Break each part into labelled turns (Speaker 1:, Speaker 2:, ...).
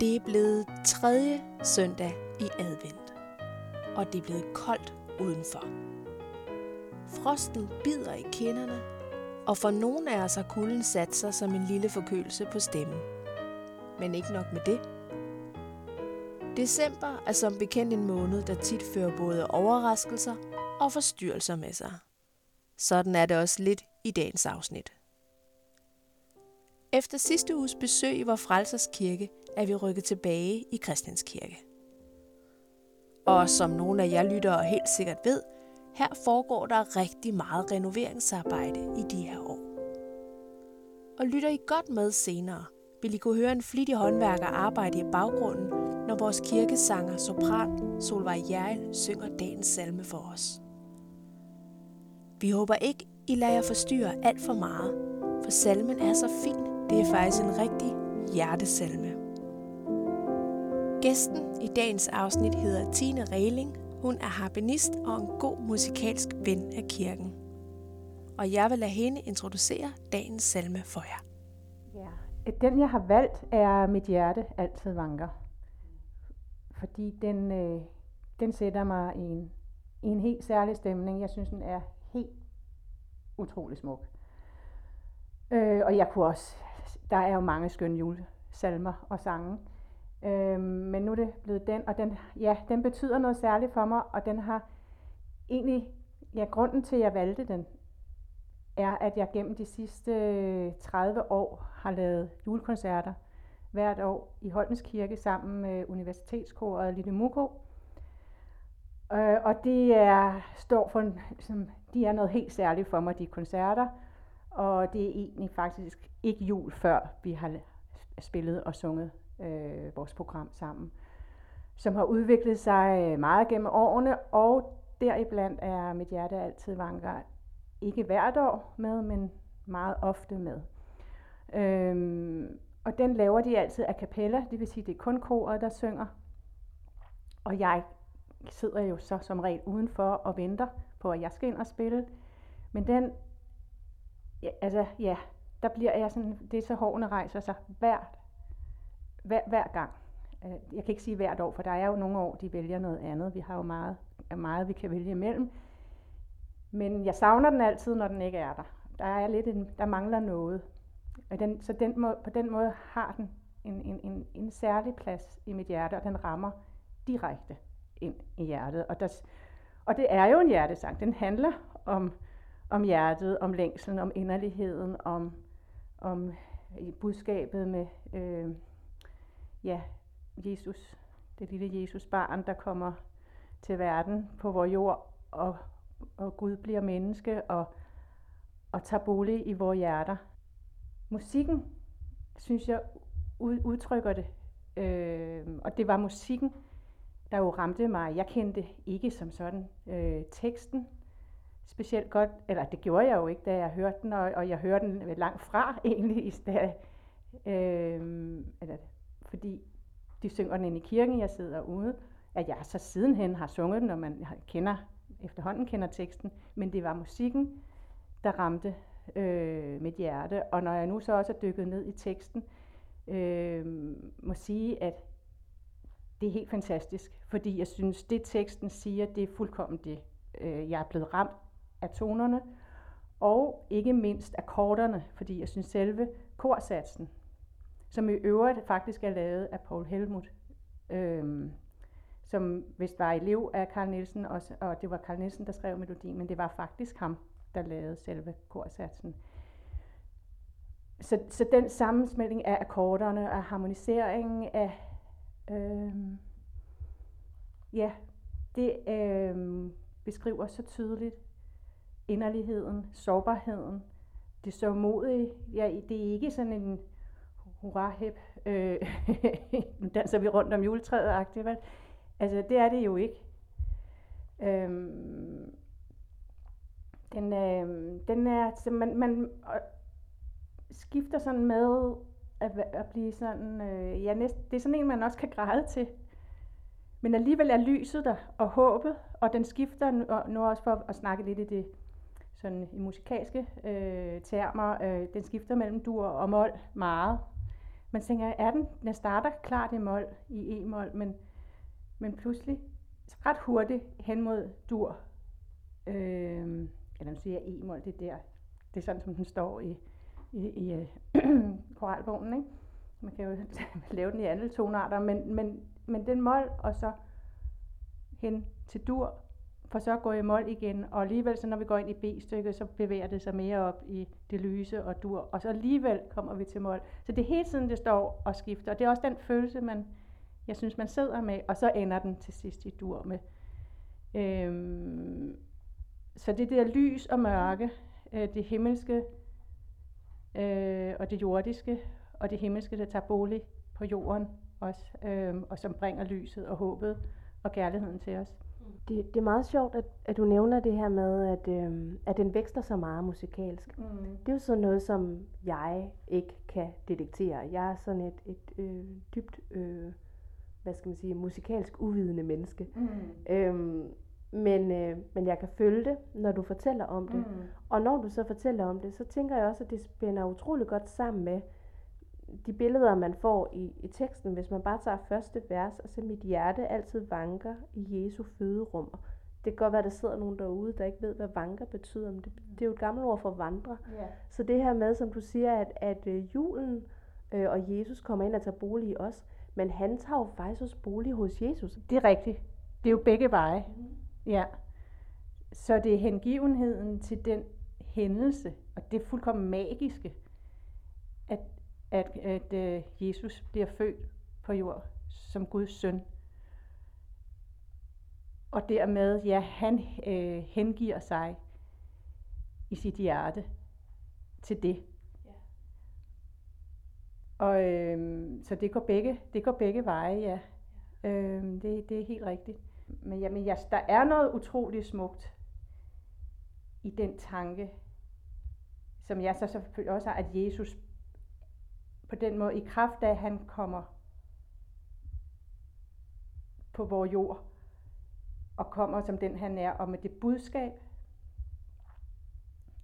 Speaker 1: Det er blevet tredje søndag i advent, og det er blevet koldt udenfor. Frosten bider i kinderne, og for nogle af os har kulden sat sig som en lille forkølelse på stemmen. Men ikke nok med det. December er som bekendt en måned, der tit fører både overraskelser og forstyrrelser med sig. Sådan er det også lidt i dagens afsnit. Efter sidste uges besøg i vor Frelsers Kirke er vi rykket tilbage i Christianskirke. Og som nogle af jer lyttere helt sikkert ved, her foregår der rigtig meget renoveringsarbejde i de her år. Og lytter I godt med senere, vil I kunne høre en flittig håndværker arbejde i baggrunden, når vores kirkesanger sopran Solvej Jærl synger dagens salme for os. Vi håber ikke, I lader jer forstyrre alt for meget, for salmen er så fin. Det er faktisk en rigtig hjertesalme. Gæsten i dagens afsnit hedder Tine Reling. Hun er harpenist og en god musikalsk ven af kirken. Og jeg vil lade hende introducere dagens salme for jer.
Speaker 2: Ja. Den, jeg har valgt, er Mit hjerte altid vanker. Fordi den, øh, den sætter mig i en, i en helt særlig stemning. Jeg synes, den er helt utrolig smuk. Øh, og jeg kunne også, der er jo mange skønne julesalmer og sange. Øh, men nu er det blevet den, og den, ja, den betyder noget særligt for mig, og den har egentlig, ja, grunden til, at jeg valgte den, er, at jeg gennem de sidste øh, 30 år har lavet julekoncerter hvert år i Holmens Kirke sammen med Universitetskoret Lille Muko. Øh, og det er, står for, som, de er noget helt særligt for mig, de koncerter. Og det er egentlig faktisk ikke jul, før vi har spillet og sunget øh, vores program sammen, som har udviklet sig øh, meget gennem årene, og deriblandt er mit hjerte altid vanker ikke hvert år med, men meget ofte med. Øhm, og den laver de altid a cappella, det vil sige, det er kun koret, der synger. Og jeg sidder jo så som regel udenfor og venter på, at jeg skal ind og spille. Men den, ja, altså ja, der bliver jeg sådan, det er så hårene rejser sig hvert hver, hver gang. Øh, jeg kan ikke sige hvert år, for der er jo nogle år, de vælger noget andet. Vi har jo meget, meget vi kan vælge imellem. Men jeg savner den altid, når den ikke er der. Der er lidt en, der mangler noget. Og den, så den må, på den måde har den en, en, en, en særlig plads i mit hjerte, og den rammer direkte ind i hjertet. Og, der, og det er jo en hjertesang. Den handler om, om hjertet, om længselen, om inderligheden, om, om øh, budskabet med, øh, ja, Jesus, det lille Jesus barn, der kommer til verden på vores jord, og, og Gud bliver menneske og, og tager bolig i vores hjerter. Musikken, synes jeg, udtrykker det. Øh, og det var musikken, der jo ramte mig. Jeg kendte ikke som sådan øh, teksten specielt godt, eller det gjorde jeg jo ikke, da jeg hørte den, og, og jeg hørte den langt fra egentlig, i stedet, øh, eller fordi de synger den inde i kirken, jeg sidder ude, at jeg så sidenhen har sunget den, når man kender, efterhånden kender teksten, men det var musikken, der ramte øh, mit hjerte. Og når jeg nu så også er dykket ned i teksten, øh, må sige, at det er helt fantastisk, fordi jeg synes, det teksten siger, det er fuldkommen det. Øh, jeg er blevet ramt af tonerne, og ikke mindst akkorderne, fordi jeg synes selve korsatsen, som i øvrigt faktisk er lavet af Paul Helmut, øhm, som vist var elev af Carl Nielsen, også, og det var Carl Nielsen, der skrev melodien, men det var faktisk ham, der lavede selve korsatsen. Så, så den sammensmeltning af akkorderne, af harmoniseringen, af øhm, ja, det øhm, beskriver så tydeligt inderligheden, sårbarheden, det så modige. Ja, det er ikke sådan en hurra hip, øh, nu danser vi rundt om juletræet agtigt, vel? Altså, det er det jo ikke. Øhm, den, øh, den er, så man, man øh, skifter sådan med at, at blive sådan, øh, ja, næst, det er sådan en, man også kan græde til. Men alligevel er lyset der, og håbet, og den skifter, nu, nu også for at snakke lidt i det sådan i musikalske øh, termer, øh, den skifter mellem dur og mol meget man tænker, er den, den starter klart i mol, i e-mol, men, men pludselig ret hurtigt hen mod dur. Øh, eller nu siger jeg e-mol, det der. Det er sådan, som den står i, i, i øh, koralbogen, ikke? Man kan jo lave den i andre tonarter, men, men, men den mol, og så hen til dur, for så at gå i mål igen, og alligevel så når vi går ind i B-stykket, så bevæger det sig mere op i det lyse og dur, og så alligevel kommer vi til mål. Så det er hele tiden, det står og skifter, og det er også den følelse, man, jeg synes, man sidder med, og så ender den til sidst i dur med. Øhm, så det der lys og mørke, øh, det himmelske øh, og det jordiske, og det himmelske, der tager bolig på jorden også, øh, og som bringer lyset og håbet og kærligheden til os.
Speaker 3: Det, det er meget sjovt, at, at du nævner det her med, at, øh, at den vækster så meget musikalsk. Mm. Det er jo sådan noget, som jeg ikke kan detektere. Jeg er sådan et, et øh, dybt, øh, hvad skal man sige, musikalsk uvidende menneske. Mm. Øhm, men, øh, men jeg kan følge det, når du fortæller om det. Mm. Og når du så fortæller om det, så tænker jeg også, at det spænder utrolig godt sammen med de billeder, man får i, i teksten. Hvis man bare tager første vers, og så mit hjerte altid vanker i Jesu føderum. Det kan godt være, at der sidder nogen derude, der ikke ved, hvad vanker betyder. Men det, det er jo et gammelt ord for vandre. Yeah. Så det her med, som du siger, at, at øh, julen øh, og Jesus kommer ind og tager bolig i os, men han tager jo faktisk også bolig hos Jesus.
Speaker 2: Det er rigtigt. Det er jo begge veje. Mm. Ja. Så det er hengivenheden til den hændelse, og det er fuldkommen magiske, at, at, at uh, Jesus bliver født på jord som Guds søn. Og dermed, ja, han øh, hengiver sig i sit hjerte til det. Ja. Og øh, så det går begge, det går begge veje, ja. ja. Øh, det, det er helt rigtigt. Men jamen, ja, der er noget utroligt smukt i den tanke, som jeg så selvfølgelig også har, at Jesus på den måde, i kraft af, at han kommer på vores jord, og kommer som den han er, og med det budskab,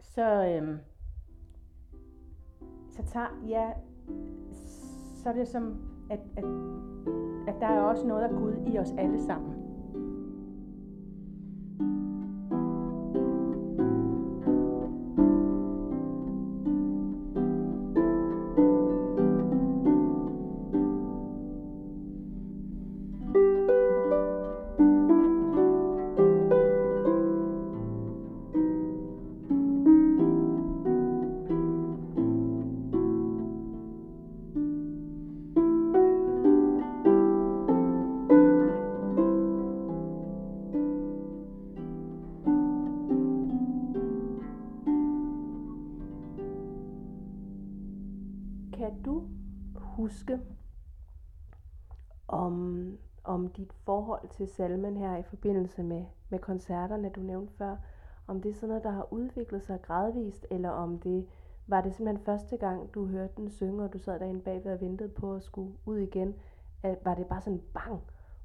Speaker 2: så, øhm, så tager, ja, så er det som, at, at, at der er også noget af Gud i os alle sammen.
Speaker 3: Huske om, om dit forhold til salmen her i forbindelse med, med koncerterne, du nævnte før. Om det er sådan noget, der har udviklet sig gradvist, eller om det var det simpelthen første gang, du hørte den synge, og du sad derinde bagved og ventede på at skulle ud igen. Var det bare sådan bang,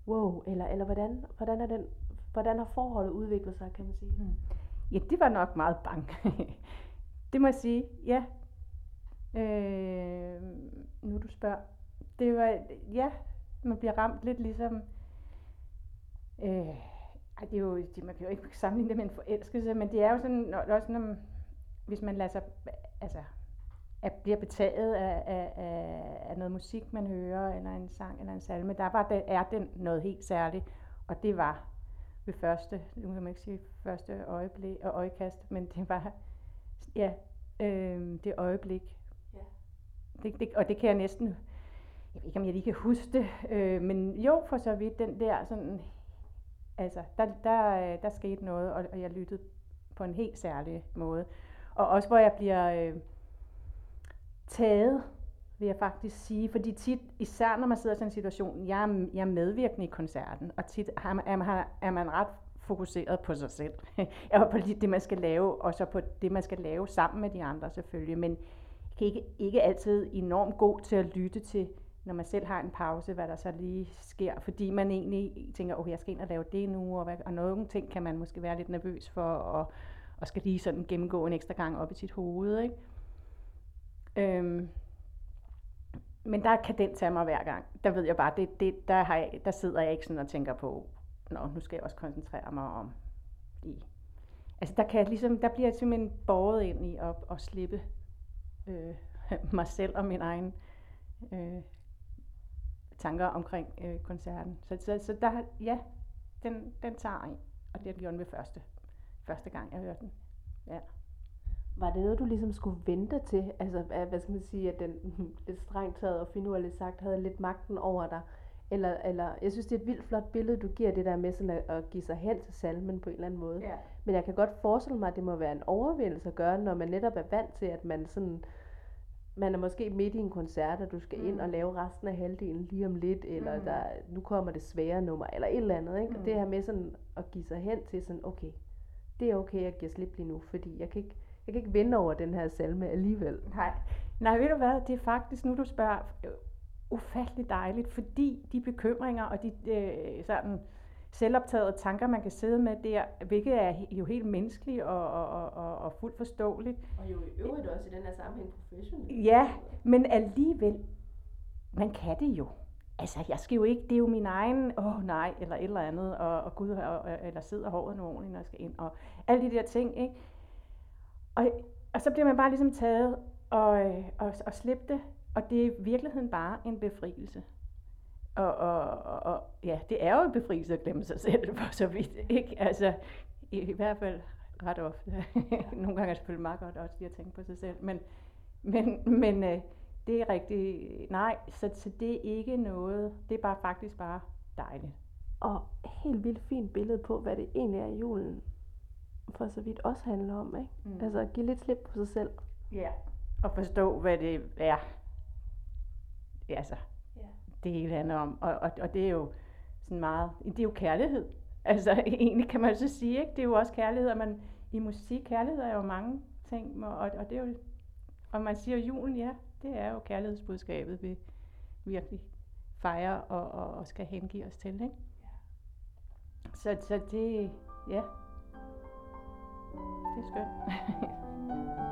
Speaker 3: wow, eller, eller hvordan, hvordan, er den, hvordan har forholdet udviklet sig, kan man sige? Hmm.
Speaker 2: Ja, det var nok meget bang. det må jeg sige, ja. Øh, nu du spørger. Det var, ja, man bliver ramt lidt ligesom, øh, ej, det er jo, det, man kan jo ikke sammenligne det med en forelskelse, men det er jo sådan, når, også når, hvis man lader sig, altså, at bliver betaget af, af, af, af noget musik, man hører, eller en sang, eller en salme, der var, den, er den noget helt særligt, og det var ved første, nu kan man ikke sige første øjeblik og øjekast, men det var, ja, øh, det øjeblik, det, det, og det kan jeg næsten, jeg ved ikke om jeg lige kan huske det, øh, men jo for så vidt den der sådan, altså der, der, øh, der skete noget, og, og jeg lyttede på en helt særlig måde. Og også hvor jeg bliver øh, taget, vil jeg faktisk sige, fordi tit, især når man sidder i sådan en situation, jeg er, jeg er medvirkende i koncerten, og tit er man, er man, ret fokuseret på sig selv, og på det, man skal lave, og så på det, man skal lave sammen med de andre selvfølgelig, men ikke, ikke altid enormt god til at lytte til, når man selv har en pause, hvad der så lige sker, fordi man egentlig tænker, okay, jeg skal ind og lave det nu, og, hvad, og nogle ting kan man måske være lidt nervøs for, og, og skal lige sådan gennemgå en ekstra gang op i sit hoved. Ikke? Øhm, men der kan den tage mig hver gang. Der ved jeg bare, det, det, der, har jeg, der sidder jeg ikke sådan og tænker på, Nå, nu skal jeg også koncentrere mig om i. Altså der, kan jeg ligesom, der bliver jeg simpelthen båret ind i at, at slippe øh, mig selv og min egen øh, tanker omkring øh, koncerten. Så, så, så der, ja, den, den tager en, og det gjorde den ved første, første gang, jeg hørte den. Ja.
Speaker 3: Var det noget, du ligesom skulle vente til? Altså, hvad skal man sige, at den lidt strengt taget og finurligt sagt havde lidt magten over dig? Eller, eller, jeg synes, det er et vildt flot billede, du giver det der med sådan at, at give sig hen til salmen på en eller anden måde.
Speaker 2: Ja.
Speaker 3: Men jeg kan godt forestille mig, at det må være en overvindelse at gøre, når man netop er vant til, at man sådan, man er måske midt i en koncert, og du skal ind og mm. lave resten af halvdelen lige om lidt, eller mm. der, nu kommer det svære nummer, eller et eller andet. Ikke? Mm. det her med sådan at give sig hen til sådan, okay, det er okay, jeg giver slip lige nu, fordi jeg kan ikke, jeg kan ikke vinde over den her salme alligevel.
Speaker 2: Nej. Nej, ved du hvad, det er faktisk, nu du spørger, ufattelig dejligt, fordi de bekymringer og de øh, sådan selvoptagede tanker, man kan sidde med der, hvilket er jo helt menneskeligt og, og, og, og fuldt forståeligt.
Speaker 3: Og jo i øvrigt også i den her sammenhæng professionelt.
Speaker 2: Ja, men alligevel, man kan det jo. Altså, jeg skal jo ikke, det er jo min egen, åh oh, nej, eller et eller andet, og, og gud, og, eller sidder håret nu ordentligt, når jeg skal ind, og alle de der ting, ikke? Og, og så bliver man bare ligesom taget og, og, og slippe det, og det er i virkeligheden bare en befrielse. Og, og, og ja, det er jo en befrielse at glemme sig selv, for så vidt. Ikke? Altså, i, i hvert fald ret ofte. Nogle gange er det selvfølgelig meget godt også lige at tænke på sig selv. Men, men, men øh, det er rigtig, nej, så, så det er ikke noget, det er bare faktisk bare dejligt.
Speaker 3: Og helt vildt fint billede på, hvad det egentlig er julen for så vidt også handler om, ikke? Mm. Altså at give lidt slip på sig selv.
Speaker 2: Ja, og forstå, hvad det er, altså, ja. det hele handler om. Og, og, og det er jo sådan meget, det er jo kærlighed. Altså egentlig kan man så sige, ikke? det er jo også kærlighed, og man, i musik, kærlighed er jo mange ting, og, og det er jo, og man siger julen, ja, det er jo kærlighedsbudskabet, vi virkelig fejrer og, og, og skal hengive os til, ikke? Ja. Så, så det, ja, det er skønt.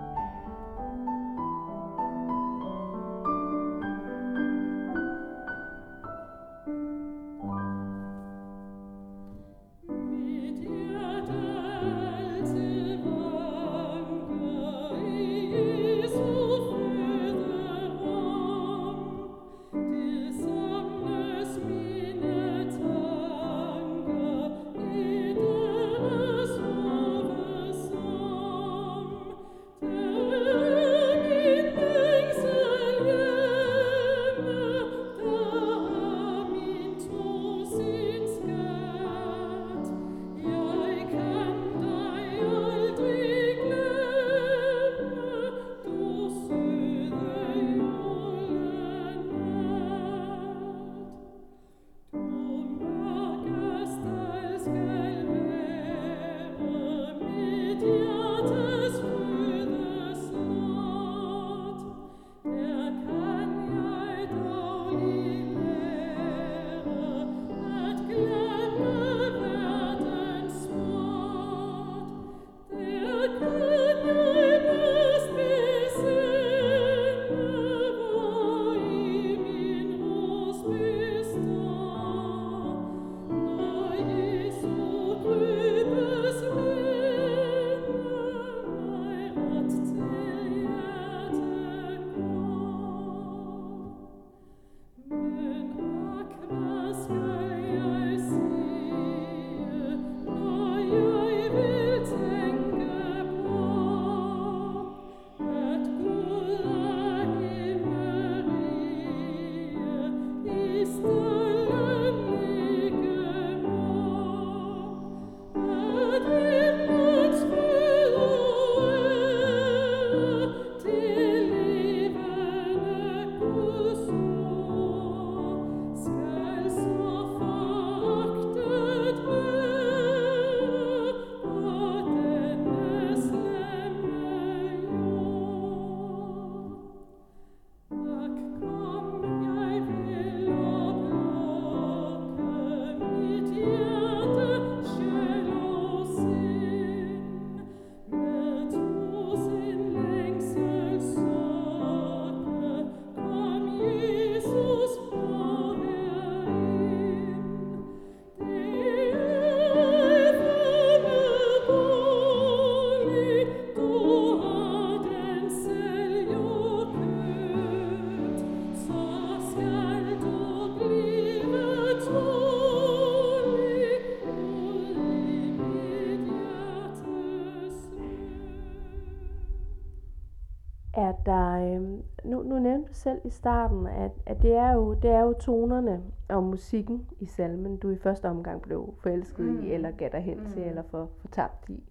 Speaker 3: selv i starten, at, at det, er jo, det er jo tonerne og musikken i salmen, du i første omgang blev forelsket mm. i, eller gav dig hen mm. til, eller for, fortabt i.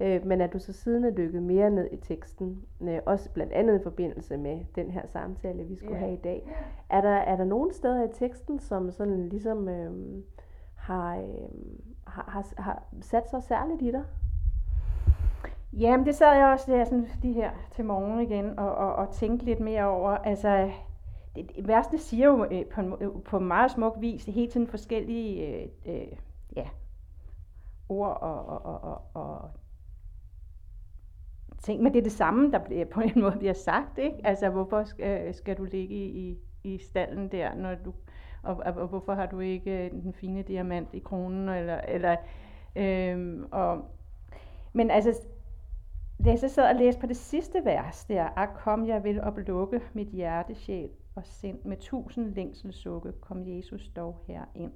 Speaker 3: Øh, men at du så siden er dykket mere ned i teksten, øh, også blandt andet i forbindelse med den her samtale, vi skulle yeah. have i dag. Er der, er der nogle steder i teksten, som sådan ligesom øh, har, øh, har, har, har sat sig særligt i dig?
Speaker 2: Jamen, det sad jeg også der sådan, de her til morgen igen og, og, og tænkte lidt mere over. Altså, det, det værste siger jo øh, på, en, øh, på meget smuk vis hele tiden forskellige øh, øh, ja, ord og, og, og, og, og ting, men det er det samme, der bliver, på en måde bliver sagt, ikke? Altså, hvorfor skal, øh, skal du ligge i, i stallen der, når du, og, og, og hvorfor har du ikke øh, den fine diamant i kronen, eller, eller øhm, og, men altså, da jeg så sad og læste på det sidste vers der, ak kom jeg vil oplukke mit hjerte, sjæl og sind, med tusind længselsukke, kom Jesus dog herind.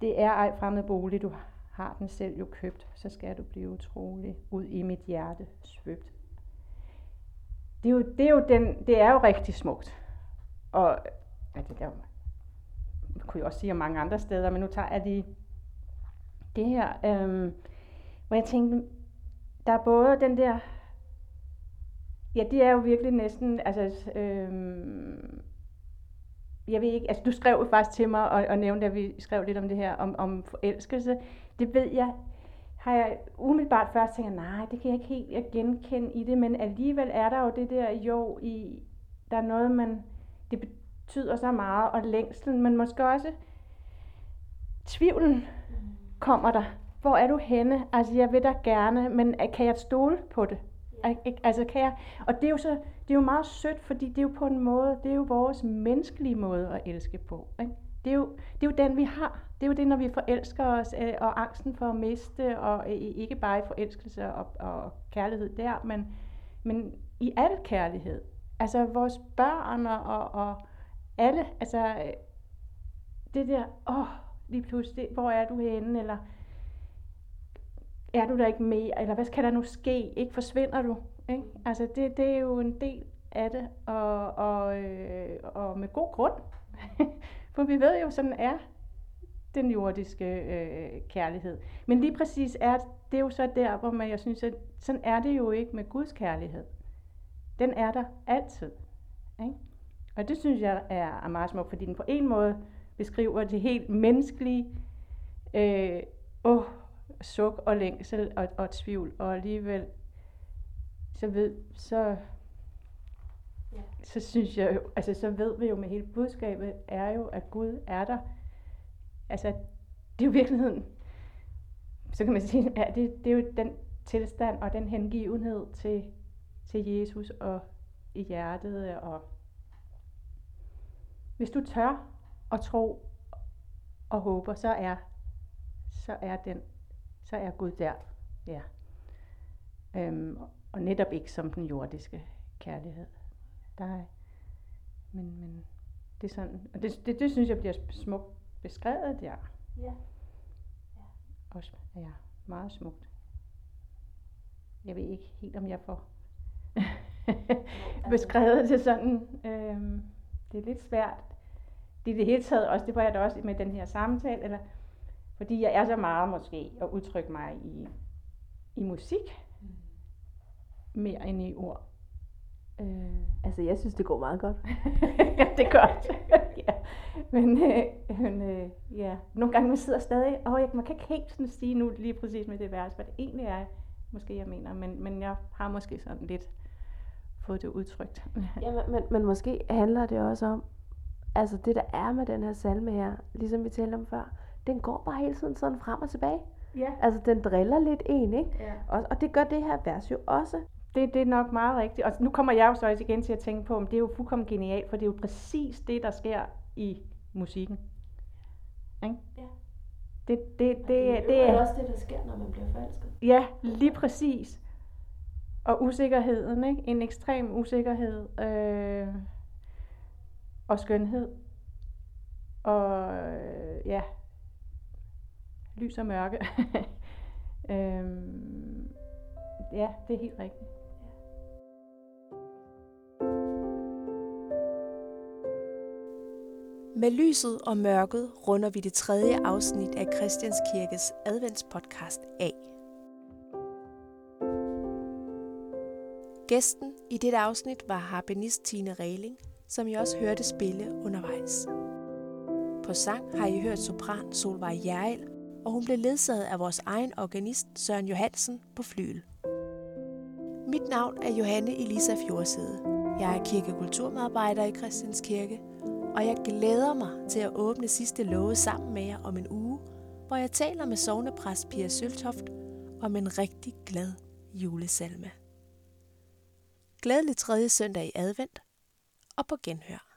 Speaker 2: Det er ej fremmed bolig, du har den selv jo købt, så skal du blive utrolig ud i mit hjerte svøbt. Det er jo, det er jo, den, det er jo rigtig smukt. Og ja, det der, kunne jeg også sige om mange andre steder, men nu tager jeg lige det her, øhm, hvor jeg tænkte, der er både den der, ja, det er jo virkelig næsten, altså, øh, jeg ved ikke, altså du skrev faktisk til mig og, og nævnte, at vi skrev lidt om det her, om, om forelskelse. Det ved jeg, har jeg umiddelbart først tænkt, nej, det kan jeg ikke helt genkende i det, men alligevel er der jo det der jo i, der er noget, man, det betyder så meget, og længslen, men måske også tvivlen kommer der. Hvor er du henne? Altså, jeg vil da gerne, men kan jeg stole på det? Altså, kan jeg? Og det er jo så, det er jo meget sødt, fordi det er jo på en måde, det er jo vores menneskelige måde at elske på. Ikke? Det, er jo, det er jo den, vi har. Det er jo det, når vi forelsker os, øh, og angsten for at miste, og øh, ikke bare i forelskelse og, og kærlighed der, men, men i al kærlighed. Altså vores børn og, og alle, altså øh, det der, åh, lige pludselig, hvor er du henne, eller er du der ikke mere, eller hvad skal der nu ske, ikke forsvinder du, ikke? Altså det, det er jo en del af det, og, og, øh, og med god grund, for vi ved jo, sådan er den jordiske øh, kærlighed. Men lige præcis er det er jo så der, hvor man, jeg synes, at sådan er det jo ikke med Guds kærlighed. Den er der altid. Ikke? Og det synes jeg er, meget smukt, fordi den på en måde beskriver det helt menneskelige, øh, åh, suk og længsel og, og tvivl, og alligevel så ved, så, ja. så synes jeg jo, altså så ved vi jo med hele budskabet, er jo, at Gud er der. Altså, det er jo virkeligheden, så kan man sige, at det, det er jo den tilstand og den hengivenhed til, til Jesus og i hjertet. Og hvis du tør at tro og håber, så er, så er den så er Gud der. Ja. Øhm, og netop ikke som den jordiske kærlighed. Der er, men, men det er sådan, og det, det, det synes jeg bliver smukt beskrevet der. Ja. ja. Også, ja, meget smukt. Jeg ved ikke helt, om jeg får beskrevet det sådan. Øhm, det er lidt svært. Det er det hele taget også, det var jeg da også med den her samtale, eller fordi jeg er så meget måske at udtrykke mig i, i musik, mere end i ord.
Speaker 3: Øh. Altså, jeg synes, det går meget godt.
Speaker 2: ja, det er godt. ja. Men, øh, men øh, ja, nogle gange man sidder stadig, og jeg, man kan ikke helt sådan sige nu lige præcis med det vers, hvad det egentlig er, måske jeg mener, men, men jeg har måske sådan lidt fået det udtrykt.
Speaker 3: ja, men, men, men måske handler det også om, altså det der er med den her salme her, ligesom vi talte om før, den går bare hele tiden sådan frem og tilbage. Ja. Altså, den driller lidt en, ikke? Ja. Og, og det gør det her vers jo også.
Speaker 2: Det, det er nok meget rigtigt. Og nu kommer jeg jo så også igen til at tænke på, om det er jo fuldkommen genialt, for det er jo præcis det, der sker i musikken. Ikke? Ja.
Speaker 3: Det, det, det, det, det er også det, der sker, når man bliver forelsket.
Speaker 2: Ja, lige præcis. Og usikkerheden, ikke? En ekstrem usikkerhed. Øh, og skønhed. Og øh, ja, lys og mørke. øhm, ja, det er helt rigtigt.
Speaker 1: Med lyset og mørket runder vi det tredje afsnit af Christians Kirkes adventspodcast af. Gæsten i dette afsnit var harpenist Tine Reling, som I også hørte spille undervejs. På sang har I hørt sopran Solvej Jærel, og hun blev ledsaget af vores egen organist Søren Johansen på flyel. Mit navn er Johanne Elisa Fjordside. Jeg er kirkekulturmedarbejder i Christians Kirke, og jeg glæder mig til at åbne sidste låge sammen med jer om en uge, hvor jeg taler med sovnepræst Pia Søltoft om en rigtig glad julesalme. Glædelig tredje søndag i advent, og på genhør.